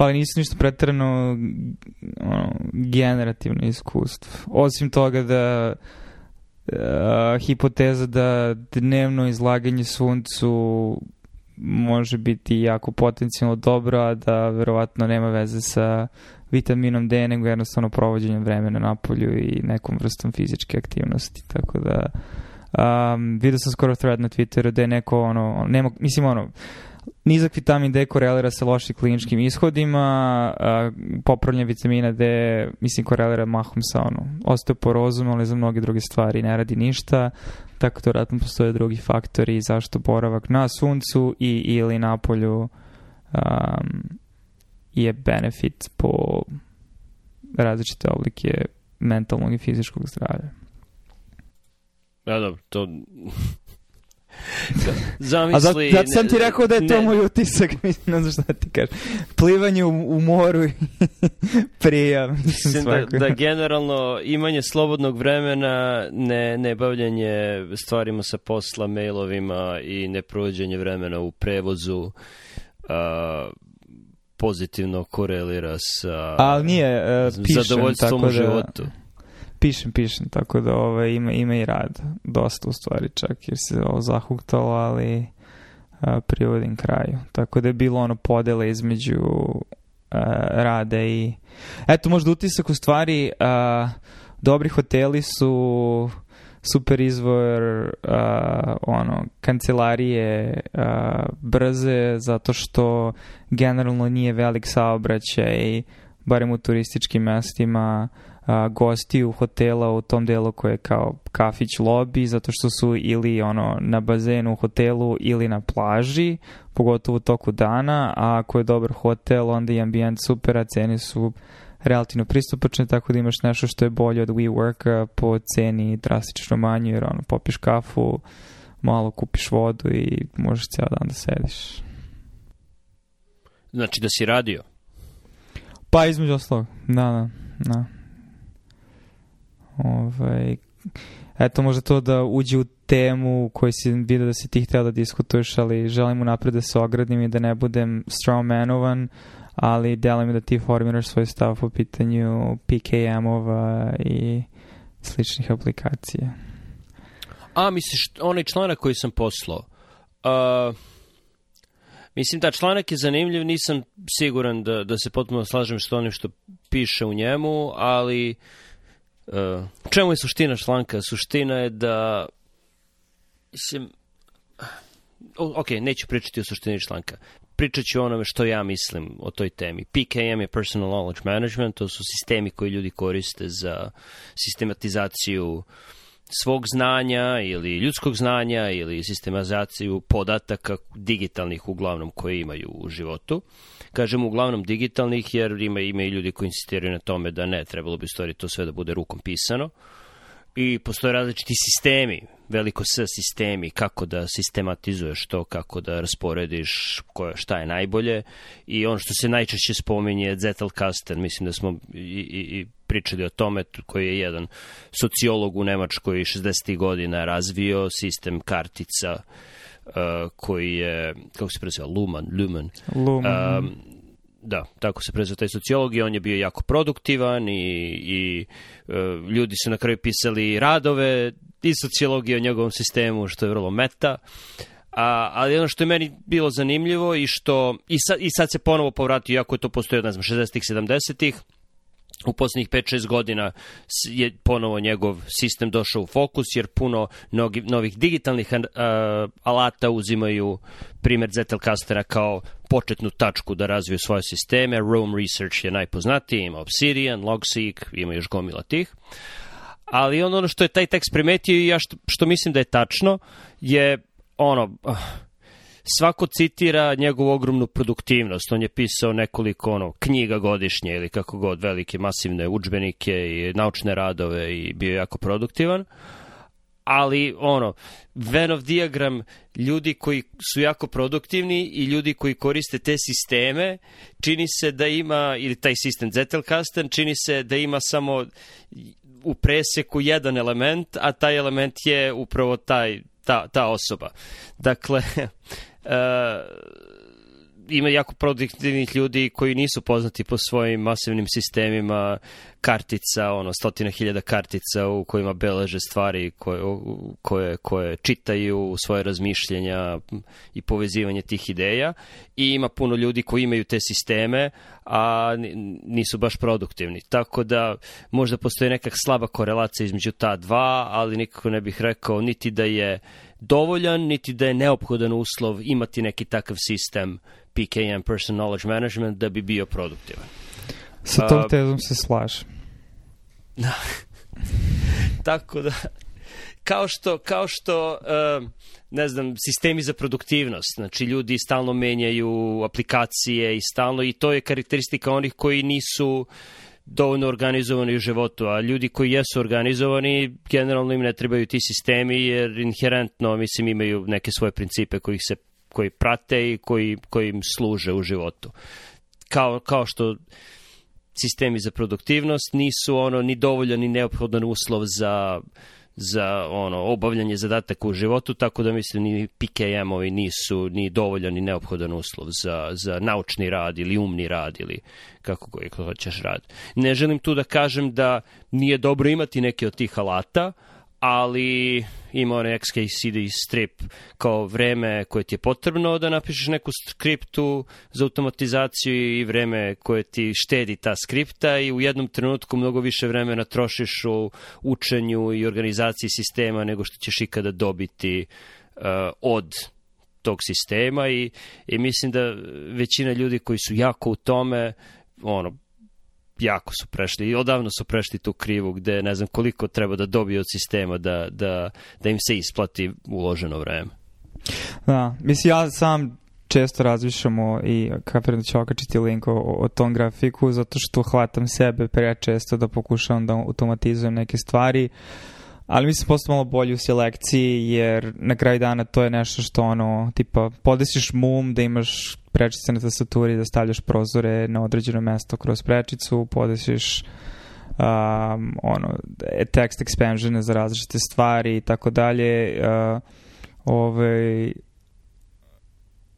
pa nisu ništa pretrano ono, generativno iskustvo. Osim toga da a, eh, hipoteza da dnevno izlaganje suncu može biti jako potencijalno dobro, a da verovatno nema veze sa vitaminom D, nego jednostavno provođenjem vremena na polju i nekom vrstom fizičke aktivnosti, tako da um, vidio sam skoro thread na Twitteru da je neko ono, nema, mislim ono, uh, Nizak vitamin D korelira sa lošim kliničkim ishodima, popravljanje vitamina D, mislim, korelira mahom sa ono, osteoporozom, ali za mnoge druge stvari ne radi ništa, tako to da vratno postoje drugi faktori zašto boravak na suncu i ili na polju um, je benefit po različite oblike mentalnog i fizičkog zdravlja. Ja da, dobro, to Zamisli... A zato, zato sam ti rekao da je to ne. moj utisak, ne znam šta ti kažeš. Plivanje u, u moru i prijav. Mislim da, da generalno imanje slobodnog vremena, ne, ne bavljanje stvarima sa posla, mailovima i ne provođenje vremena u prevozu, a, pozitivno korelira sa Ali nije, uh, pišem, zadovoljstvom tako u da- životu. Da Pišem, pišem, tako da ovaj, ima, ima i rad. Dosta u stvari čak, jer se ovo zahuktalo, ali a, privodim kraju. Tako da je bilo ono podele između a, rade i... Eto, možda utisak u stvari, a, dobri hoteli su super izvor uh, ono kancelarije uh, brze zato što generalno nije velik saobraćaj barem u turističkim mestima uh, a, gostiju hotela u tom delu koje je kao kafić lobby, zato što su ili ono na bazenu u hotelu ili na plaži, pogotovo u toku dana, a ako je dobar hotel, onda i ambijent super, a cene su relativno pristupačne, tako da imaš nešto što je bolje od WeWorka po ceni drastično manje, jer ono, popiš kafu, malo kupiš vodu i možeš cijel dan da sediš. Znači da si radio? Pa između ostalog, da, da, da. Ovaj, eto, možda to da uđe u temu u kojoj si vidio da si ti htio da diskutuješ, ali želim napred da se ogradim i da ne budem strawmanovan, ali delo mi da ti formiraš svoj stav po pitanju PKM-ova i sličnih aplikacija. A, misliš, onaj članak koji sam poslao. Uh, mislim, da, članak je zanimljiv, nisam siguran da, da se potpuno slažem što onim što piše u njemu, ali Uh, čemu je suština članka? Suština je da Mislim... Ok, neću pričati o suštini članka. Pričat ću o onome što ja mislim o toj temi. PKM je Personal Knowledge Management, to su sistemi koji ljudi koriste za sistematizaciju uh, svog znanja ili ljudskog znanja ili sistematizaciju podataka digitalnih uglavnom koje imaju u životu. Kažem uglavnom digitalnih jer ima, ima i ljudi koji insistiraju na tome da ne, trebalo bi stvari to sve da bude rukom pisano i postoje različiti sistemi, veliko S sistemi, kako da sistematizuješ to, kako da rasporediš koja, šta je najbolje i ono što se najčešće spominje Zettelkasten, mislim da smo i, i, i pričali o tome, koji je jedan sociolog u Nemačkoj 60. godina razvio sistem kartica uh, koji je, kako se prezio, Luman, Lumen. Luman. Um, e, mhm. da, tako se prezvao taj sociolog i on je bio jako produktivan i, i e, ljudi su na kraju pisali radove i sociologije o njegovom sistemu, što je vrlo meta. A, ali ono što je meni bilo zanimljivo i što i sad, i sad se ponovo povratio, jako je to postoje, ne znam, 60-ih, 70-ih, u poslednjih 5-6 godina je ponovo njegov sistem došao u fokus, jer puno nogi, novih digitalnih uh, alata uzimaju primer Zettelkastera kao početnu tačku da razviju svoje sisteme. Rome Research je najpoznatiji, ima Obsidian, Logseek, ima još gomila tih. Ali ono što je taj tekst primetio i ja što, što mislim da je tačno je ono... Uh, svako citira njegovu ogromnu produktivnost. On je pisao nekoliko ono, knjiga godišnje ili kako god, velike masivne učbenike i naučne radove i bio je jako produktivan. Ali, ono, Venn of diagram ljudi koji su jako produktivni i ljudi koji koriste te sisteme, čini se da ima, ili taj sistem Zettelkasten, čini se da ima samo u preseku jedan element, a taj element je upravo taj ta, ta osoba. Dakle, Uh, ima jako produktivnih ljudi koji nisu poznati po svojim masivnim sistemima kartica, ono, stotina hiljada kartica u kojima beleže stvari koje, koje, koje čitaju, svoje razmišljenja i povezivanje tih ideja i ima puno ljudi koji imaju te sisteme, a nisu baš produktivni. Tako da možda postoji nekak slaba korelacija između ta dva, ali nikako ne bih rekao niti da je dovoljan, niti da je neophodan uslov imati neki takav sistem PKM, Personal Knowledge Management, da bi bio produktivan. Sa tom tezom se slažem. Da. Tako da, kao što, kao što ne znam, sistemi za produktivnost, znači ljudi stalno menjaju aplikacije i stalno, i to je karakteristika onih koji nisu dovoljno organizovani u životu, a ljudi koji jesu organizovani, generalno im ne trebaju ti sistemi, jer inherentno, mislim, imaju neke svoje principe koji se koji prate i koji, koji im služe u životu. Kao, kao što sistemi za produktivnost nisu ono ni dovoljan ni neophodan uslov za za ono obavljanje zadataka u životu, tako da mislim ni PKM-ovi nisu ni dovoljan ni neophodan uslov za, za naučni rad ili umni rad ili kako god hoćeš rad. Ne želim tu da kažem da nije dobro imati neke od tih alata, ali ima onaj XKCD strip kao vreme koje ti je potrebno da napišeš neku skriptu za automatizaciju i vreme koje ti štedi ta skripta i u jednom trenutku mnogo više vremena trošiš u učenju i organizaciji sistema nego što ćeš ikada dobiti uh, od tog sistema i, i mislim da većina ljudi koji su jako u tome ono, jako su prešli i odavno su prešli tu krivu gde ne znam koliko treba da dobije od sistema da, da, da im se isplati uloženo vreme. Da, mislim ja sam često razmišljamo i kapiram da ću okačiti link o, o tom grafiku zato što hvatam sebe prečesto da pokušavam da automatizujem neke stvari uh, ali mislim postao malo bolji u selekciji jer na kraju dana to je nešto što ono, tipa, podesiš mum da imaš prečice na tastaturi da stavljaš prozore na određeno mesto kroz prečicu, podesiš um, ono, e, text expansion za različite stvari i tako dalje. Ovaj,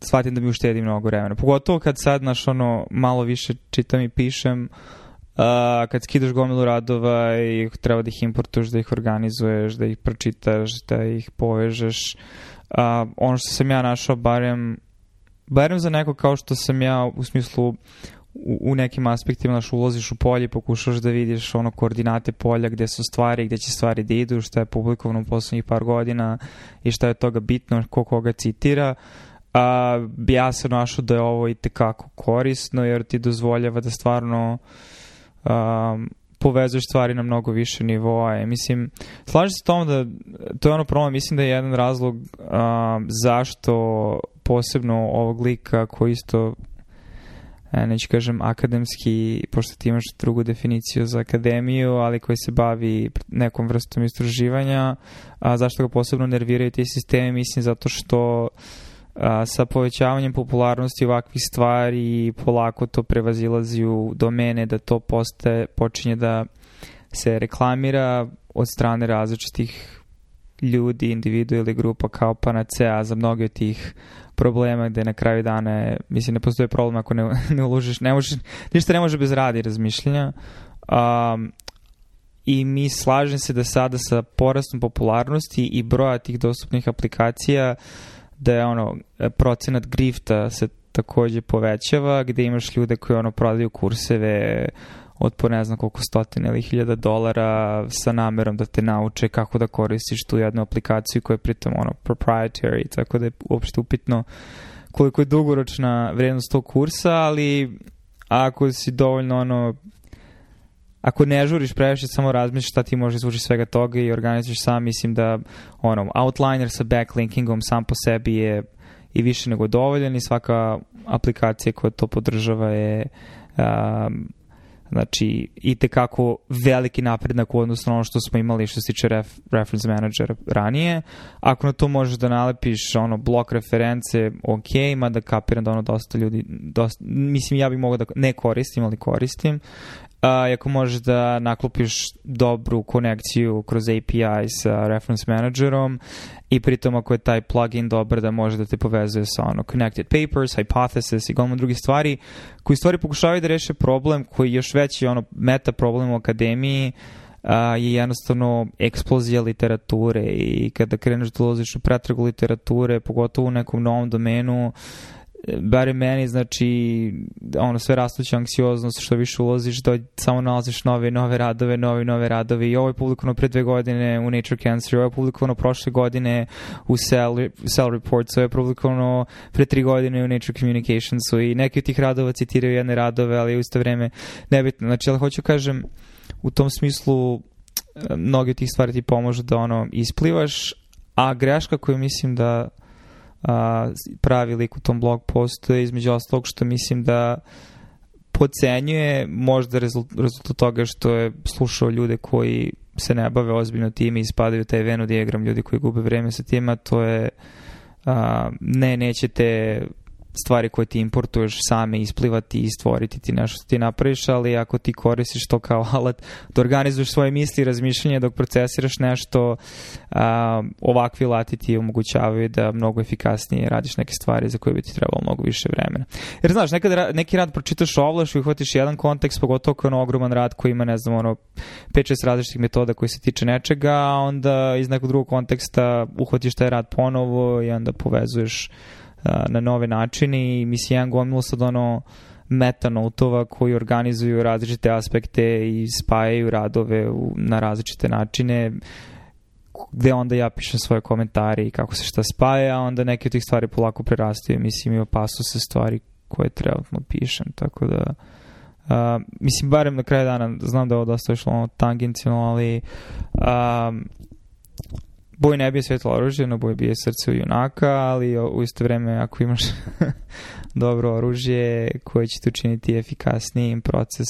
shvatim da mi uštedi mnogo vremena. Pogotovo kad sad, naš, ono, malo više čitam i pišem, uh, A, kad skidaš gomilu radova i treba da ih importuješ, da ih organizuješ, da ih pročitaš, da ih povežeš. A, ono što sam ja našao, barem, barem za neko kao što sam ja u smislu u, u nekim aspektima, znaš, ulaziš u polje, pokušaš da vidiš ono koordinate polja gde su stvari, gde će stvari da idu, šta je publikovano u poslednjih par godina i šta je toga bitno, ko koga citira. A, ja sam našao da je ovo i tekako korisno, jer ti dozvoljava da stvarno uh, um, povezuješ stvari na mnogo više nivoe. Mislim, slažem se s tom da to je ono problem, mislim da je jedan razlog um, zašto posebno ovog lika koji isto e, neću kažem akademski, pošto ti imaš drugu definiciju za akademiju, ali koji se bavi nekom vrstom istraživanja, a zašto ga posebno nerviraju ti sistemi, mislim zato što uh, a, sa povećavanjem popularnosti ovakvih stvari polako to prevazilazi u domene da to postaje, počinje da se reklamira od strane različitih ljudi, individu ili grupa kao panacea za mnoge od tih problema gde na kraju dana je, mislim ne postoji problem ako ne, ne uložiš, ne možeš, ništa ne može bez radi i razmišljanja. Um, I mi slažem se da sada sa porastom popularnosti i broja tih dostupnih aplikacija uh, da je ono, e, procenat grifta se takođe povećava, gde imaš ljude koji ono prodaju kurseve od po ne znam koliko stotina ili hiljada dolara sa namerom da te nauče kako da koristiš tu jednu aplikaciju koja je pritom ono proprietary, tako da je uopšte upitno koliko je dugoročna vrednost tog kursa, ali ako si dovoljno ono ako ne žuriš previše, samo razmišljaš šta ti može izvući svega toga i organizuješ sam, mislim da ono, outliner sa backlinkingom sam po sebi je i više nego dovoljan i svaka aplikacija koja to podržava je um, znači i tekako veliki napredak u odnosu na ono što smo imali što se tiče ref, reference managera ranije. Ako na to možeš da nalepiš ono blok reference, ok, mada kapiram da ono dosta ljudi, dosta, mislim ja bih mogao da ne koristim, ali koristim, a, ako možeš da naklopiš dobru konekciju kroz API sa reference managerom i pritom ako je taj plugin dobar da može da te povezuje sa ono connected papers, hypothesis i gomilu drugih stvari koji stvari pokušavaju da reše problem koji još veći ono meta problem u akademiji a, je jednostavno eksplozija literature i kada kreneš da ulaziš u pretragu literature, pogotovo u nekom novom domenu, bare meni, znači, ono, sve rastuća anksioznost, što više ulaziš, do, samo nalaziš nove, nove radove, nove, nove radove. I ovo je publikovano pre dve godine u Nature Cancer, ovo je publikovano prošle godine u Cell, Cell Reports, ovo je publikovano pre tri godine u Nature Communicationsu i neki od tih radova citiraju jedne radove, ali u isto vreme nebitno. Znači, ali hoću kažem, u tom smislu mnogi od tih stvari ti pomažu da ono isplivaš, a greška koju mislim da pravi lik u tom blog postu je između ostalog što mislim da pocenjuje možda rezultat, rezultat toga što je slušao ljude koji se ne bave ozbiljno time i spadaju taj venu diagram ljudi koji gube vreme sa tima, to je a, ne, nećete stvari koje ti importuješ same isplivati i stvoriti ti nešto što ti napraviš, ali ako ti koristiš to kao alat da organizuješ svoje misli i razmišljanje dok procesiraš nešto, a, ovakvi lati ti omogućavaju da mnogo efikasnije radiš neke stvari za koje bi ti trebalo mnogo više vremena. Jer znaš, nekad neki rad pročitaš ovlaš i uhvatiš jedan kontekst, pogotovo kao ono ogroman rad koji ima, ne znam, ono 5-6 različitih metoda koji se tiče nečega, a onda iz nekog drugog konteksta uhvatiš taj rad ponovo i onda povezuješ na nove načine i mislim jedan gomilo sad da ono metanoutova koji organizuju različite aspekte i spajaju radove u, na različite načine gde onda ja pišem svoje komentare i kako se šta spaja, a onda neke od tih stvari polako prerastaju, mislim i opasu se stvari koje trenutno pišem, tako da uh, mislim barem na kraju dana znam da je ovo dosta išlo ono tangencijalno, ali um, Boj ne bije svetlo oružje, no boj bije srce u junaka, ali u isto vreme ako imaš dobro oružje koje će ti učiniti efikasnijim proces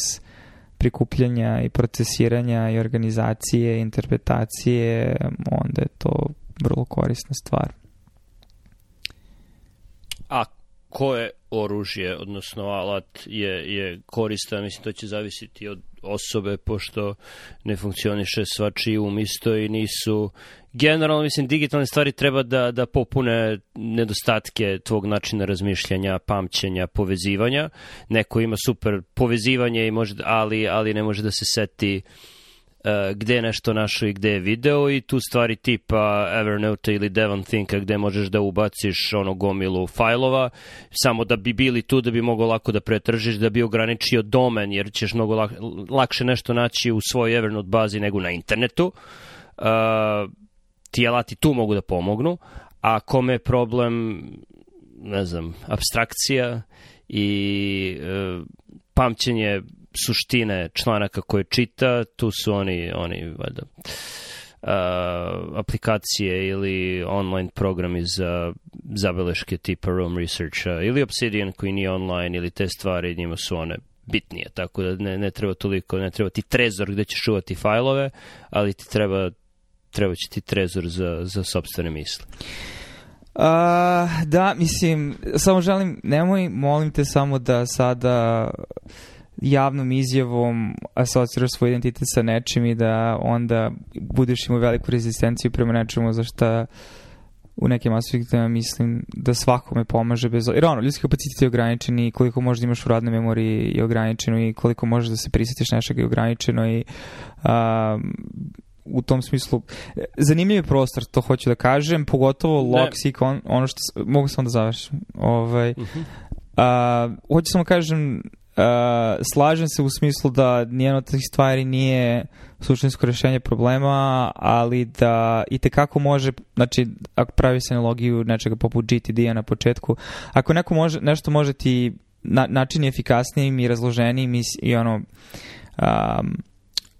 prikupljanja i procesiranja i organizacije, interpretacije, onda je to vrlo korisna stvar. A koje oružje, odnosno alat je, je koristan, mislim to će zavisiti od osobe, pošto ne funkcioniše svačiji um isto i nisu... Generalno, mislim, digitalne stvari treba da, da popune nedostatke tvog načina razmišljanja, pamćenja, povezivanja. Neko ima super povezivanje, i može, da- ali, ali ne može da se seti uh, Eh, gde je nešto našao i gde je video i tu stvari tipa Evernote ili Devontinka gde možeš da ubaciš ono gomilu fajlova samo da bi bili tu da bi mogo lako da pretržiš da bi ograničio domen jer ćeš mnogo lak, lakše nešto naći u svojoj Evernote bazi nego na internetu uh, ti alati tu mogu da pomognu a kome je problem ne znam, abstrakcija i uh, pamćenje suštine članaka koje čita, tu su oni, oni valjda, uh, aplikacije ili online programi za zabeleške tipa Room Researcha ili Obsidian koji nije online ili te stvari, njima su one bitnije, tako da ne, ne treba toliko, ne treba ti trezor gde ćeš čuvati fajlove, ali ti treba treba će ti trezor za, za sobstvene misli. A, da, mislim, samo želim, nemoj, molim te samo da sada javnom izjavom asociraš svoj identitet sa nečim i da onda budeš imao veliku rezistenciju prema nečemu za šta u nekim aspektima mislim da svakome pomaže bez... Jer ono, ljudski kapacitet je ograničen i koliko možda imaš u radnoj memoriji je ograničeno i koliko možeš da se prisjetiš nešega je ograničeno i um, u tom smislu zanimljiv je prostor, to hoću da kažem, pogotovo da. Loxic, on, ono što mogu samo da završim. Ovaj, uh mhm. -huh. a, hoću samo kažem Uh, slažem se u smislu da nijedna od tih stvari nije suštinsko rješenje problema, ali da i kako može, znači ako pravi se analogiju nečega poput GTD-a na početku, ako neko može, nešto može ti na, načini efikasnijim i razloženijim i, i ono um,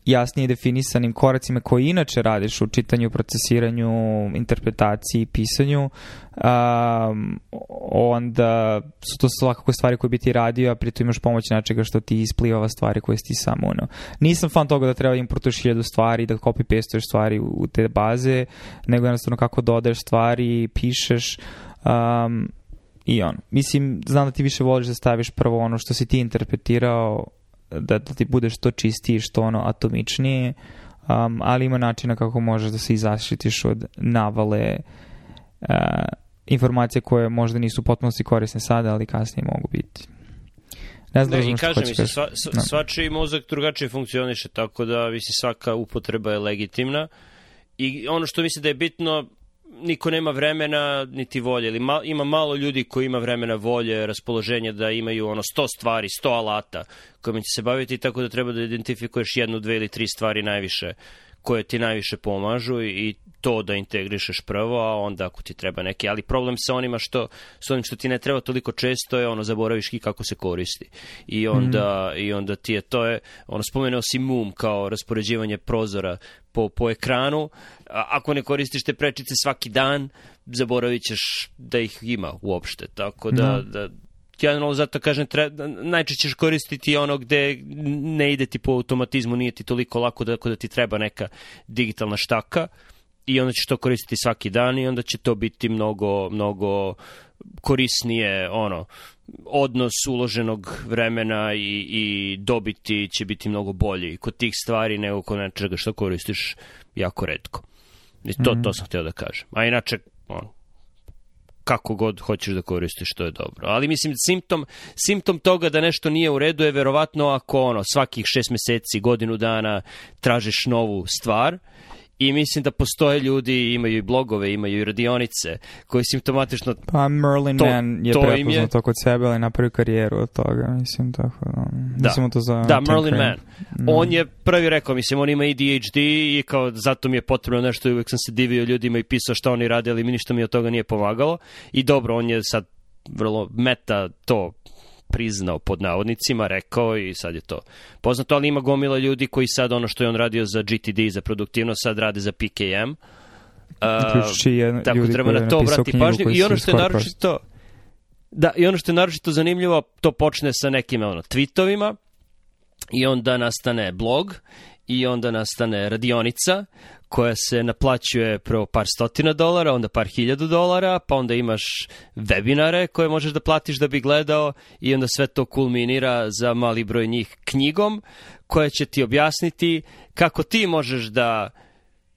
jasnije definisanim koracima koje inače radiš u čitanju, procesiranju, interpretaciji, pisanju, um, onda su to svakako stvari koje bi ti radio, a pritom imaš pomoć načega što ti isplivava stvari koje si ti samo ono. Nisam fan toga da treba da importuješ hiljadu stvari, da copy-pastuješ stvari u, te baze, nego jednostavno kako dodaješ stvari, pišeš, um, i on. Mislim, znam da ti više voliš da staviš prvo ono što si ti interpretirao da, da ti budeš što čistiji, što ono atomičniji, um, ali ima načina kako možeš da se izaštitiš od navale uh, informacije koje možda nisu potpunosti korisne sada, ali kasnije mogu biti. Ne znam da, i kažem, mislim, sva, sva, da. svačiji mozak drugačije funkcioniše, tako da mislim, svaka upotreba je legitimna. I ono što mislim da je bitno, niko nema vremena niti volje, ili ma, ima malo ljudi koji ima vremena volje, raspoloženje da imaju ono 100 stvari, 100 alata kojima će se baviti, tako da treba da identifikuješ jednu, dve ili tri stvari najviše koje ti najviše pomažu i to da integrišeš prvo, a onda ako ti treba neki, ali problem sa onima što s onim što ti ne treba toliko često je ono zaboraviš i kako se koristi. I onda mm. i onda ti je to je ono spomenuo si mum kao raspoređivanje prozora po, po ekranu. A, ako ne koristiš te prečice svaki dan, zaboravit da ih ima uopšte. Tako da, mm. da generalno zato kažem tre, najčešće ćeš koristiti ono gde ne ide ti po automatizmu, nije ti toliko lako da, da ti treba neka digitalna štaka i onda ćeš to koristiti svaki dan i onda će to biti mnogo, mnogo korisnije ono odnos uloženog vremena i, i dobiti će biti mnogo bolji kod tih stvari nego kod nečega što koristiš jako redko. I to, mm -hmm. to sam htio da kažem. A inače, on, kako god hoćeš da koristiš, to je dobro. Ali mislim, simptom, simptom toga da nešto nije u redu je verovatno ako ono, svakih šest meseci, godinu dana tražiš novu stvar i mislim da postoje ljudi, imaju i blogove, imaju i radionice koji simptomatično... Pa Merlin to, Man je prepoznat je... kod sebe, ali napravio karijeru od toga, mislim, tako da... da. Mislim to za da, Merlin Man. No. On je prvi rekao, mislim, on ima ADHD i kao zato mi je potrebno nešto i uvek sam se divio ljudima i pisao šta oni rade, ali ništa mi od toga nije pomagalo. I dobro, on je sad vrlo meta to priznao pod navodnicima, rekao i sad je to poznato, ali ima gomila ljudi koji sad ono što je on radio za GTD za produktivnost sad rade za PKM. Uh, tako treba na to obrati pažnju i ono što je naročito da, i ono što je naročito zanimljivo to počne sa nekim ono, tweetovima i onda nastane blog i onda nastane radionica koja se naplaćuje prvo par stotina dolara, onda par hiljadu dolara, pa onda imaš webinare koje možeš da platiš da bi gledao i onda sve to kulminira za mali broj njih knjigom koja će ti objasniti kako ti možeš da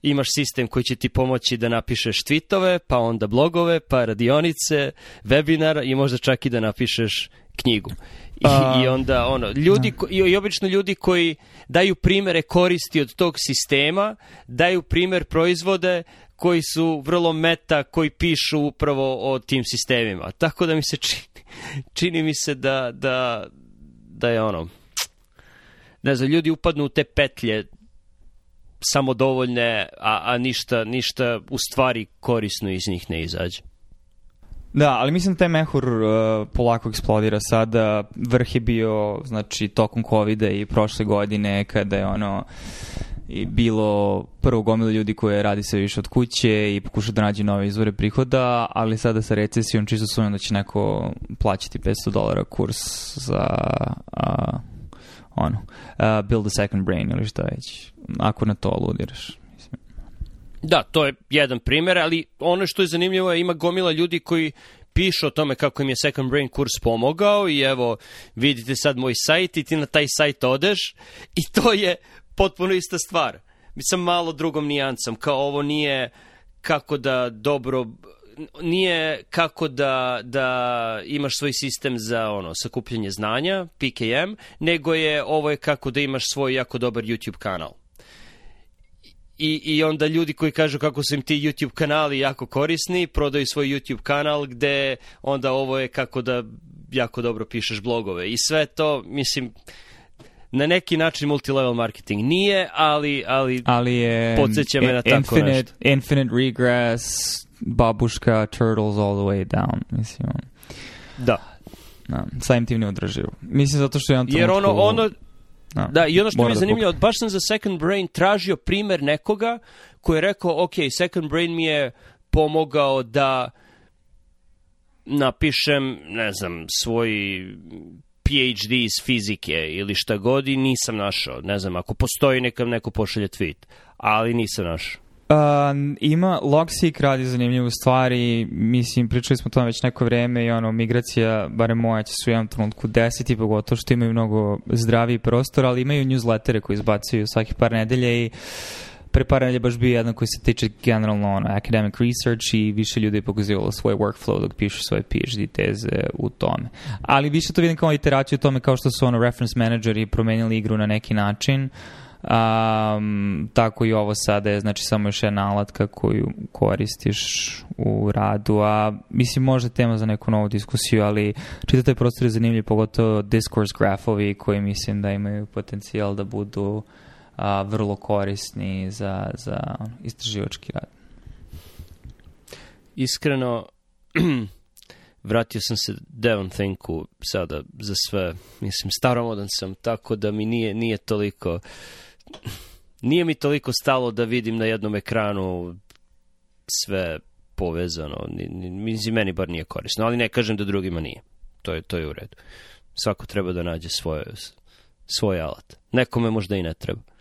imaš sistem koji će ti pomoći da napišeš tweetove, pa onda blogove, pa radionice, webinara i možda čak i da napišeš knjigu. I, A... Pa, I, onda ono, ljudi, ko, i, i obično ljudi koji daju primere koristi od tog sistema, daju primer proizvode koji su vrlo meta, koji pišu upravo o tim sistemima. Tako da mi se čini, čini mi se da, da, da je ono, ne znam, ljudi upadnu u te petlje samodovoljne, a, a ništa, ništa u stvari korisno iz njih ne izađe. Da, ali mislim da taj mehur uh, polako eksplodira sada. Vrh je bio, znači, tokom covid i prošle godine kada je ono i bilo prvo gomila ljudi koje radi sve više od kuće i pokuša da nađe nove izvore prihoda, ali sada sa recesijom čisto sumnjam da će neko plaćati 500 dolara kurs za uh, ono, uh, build a second brain ili šta već, ako na to aludiraš. Da, to je jedan primer, ali ono što je zanimljivo je ima gomila ljudi koji pišu o tome kako im je Second Brain kurs pomogao i evo, vidite sad moj sajt i ti na taj sajt odeš i to je potpuno ista stvar. Mislim, malo drugom nijancom, kao ovo nije kako da dobro nije kako da, da imaš svoj sistem za ono sakupljanje znanja, PKM, nego je ovo je kako da imaš svoj jako dobar YouTube kanal i, i onda ljudi koji kažu kako su im ti YouTube kanali jako korisni, prodaju svoj YouTube kanal gde onda ovo je kako da jako dobro pišeš blogove. I sve to, mislim, na neki način multilevel marketing nije, ali, ali, ali je, mm, podsjeća me e, na tako infinite, nešto. Infinite regress, babuška, turtles all the way down, mislim. Da. No, da, samim tim neodrživo. Mislim zato što je on Jer ono, ono, Da, da, i ono što mi je da baš sam za Second Brain tražio primer nekoga koji je rekao, ok, Second Brain mi je pomogao da napišem, ne znam, svoj PhD iz fizike ili šta god i nisam našao. Ne znam, ako postoji neka neko pošalje tweet, ali nisam našao. Uh, ima, Logseek radi zanimljivu stvar i mislim, pričali smo o tome već neko vreme i ono, migracija, barem moja će se u jednom trenutku desiti, pogotovo što imaju mnogo zdraviji prostor, ali imaju newslettere koji izbacuju svaki par nedelja i pre par nedelja baš bio jedan koji se tiče generalno ono, academic research i više ljudi je pokazivalo svoj workflow dok pišu svoje PhD teze u tome. Ali više to vidim kao iteraciju tome kao što su ono reference manageri promenili igru na neki način, uh, Um, tako i ovo sada je znači samo još jedna alatka koju koristiš u radu, a mislim možda tema za neku novu diskusiju, ali čitav taj prostor je zanimljiv, pogotovo discourse grafovi koji mislim da imaju potencijal da budu a, vrlo korisni za, za istraživački rad. Iskreno, vratio sam se Devon Thinku sada za sve, mislim, staromodan sam, tako da mi nije, nije toliko, nije mi toliko stalo da vidim na jednom ekranu sve povezano, mislim, meni bar nije korisno, ali ne kažem da drugima nije, to je, to je u redu. Svako treba da nađe svoje, svoj alat. Nekome možda i ne treba.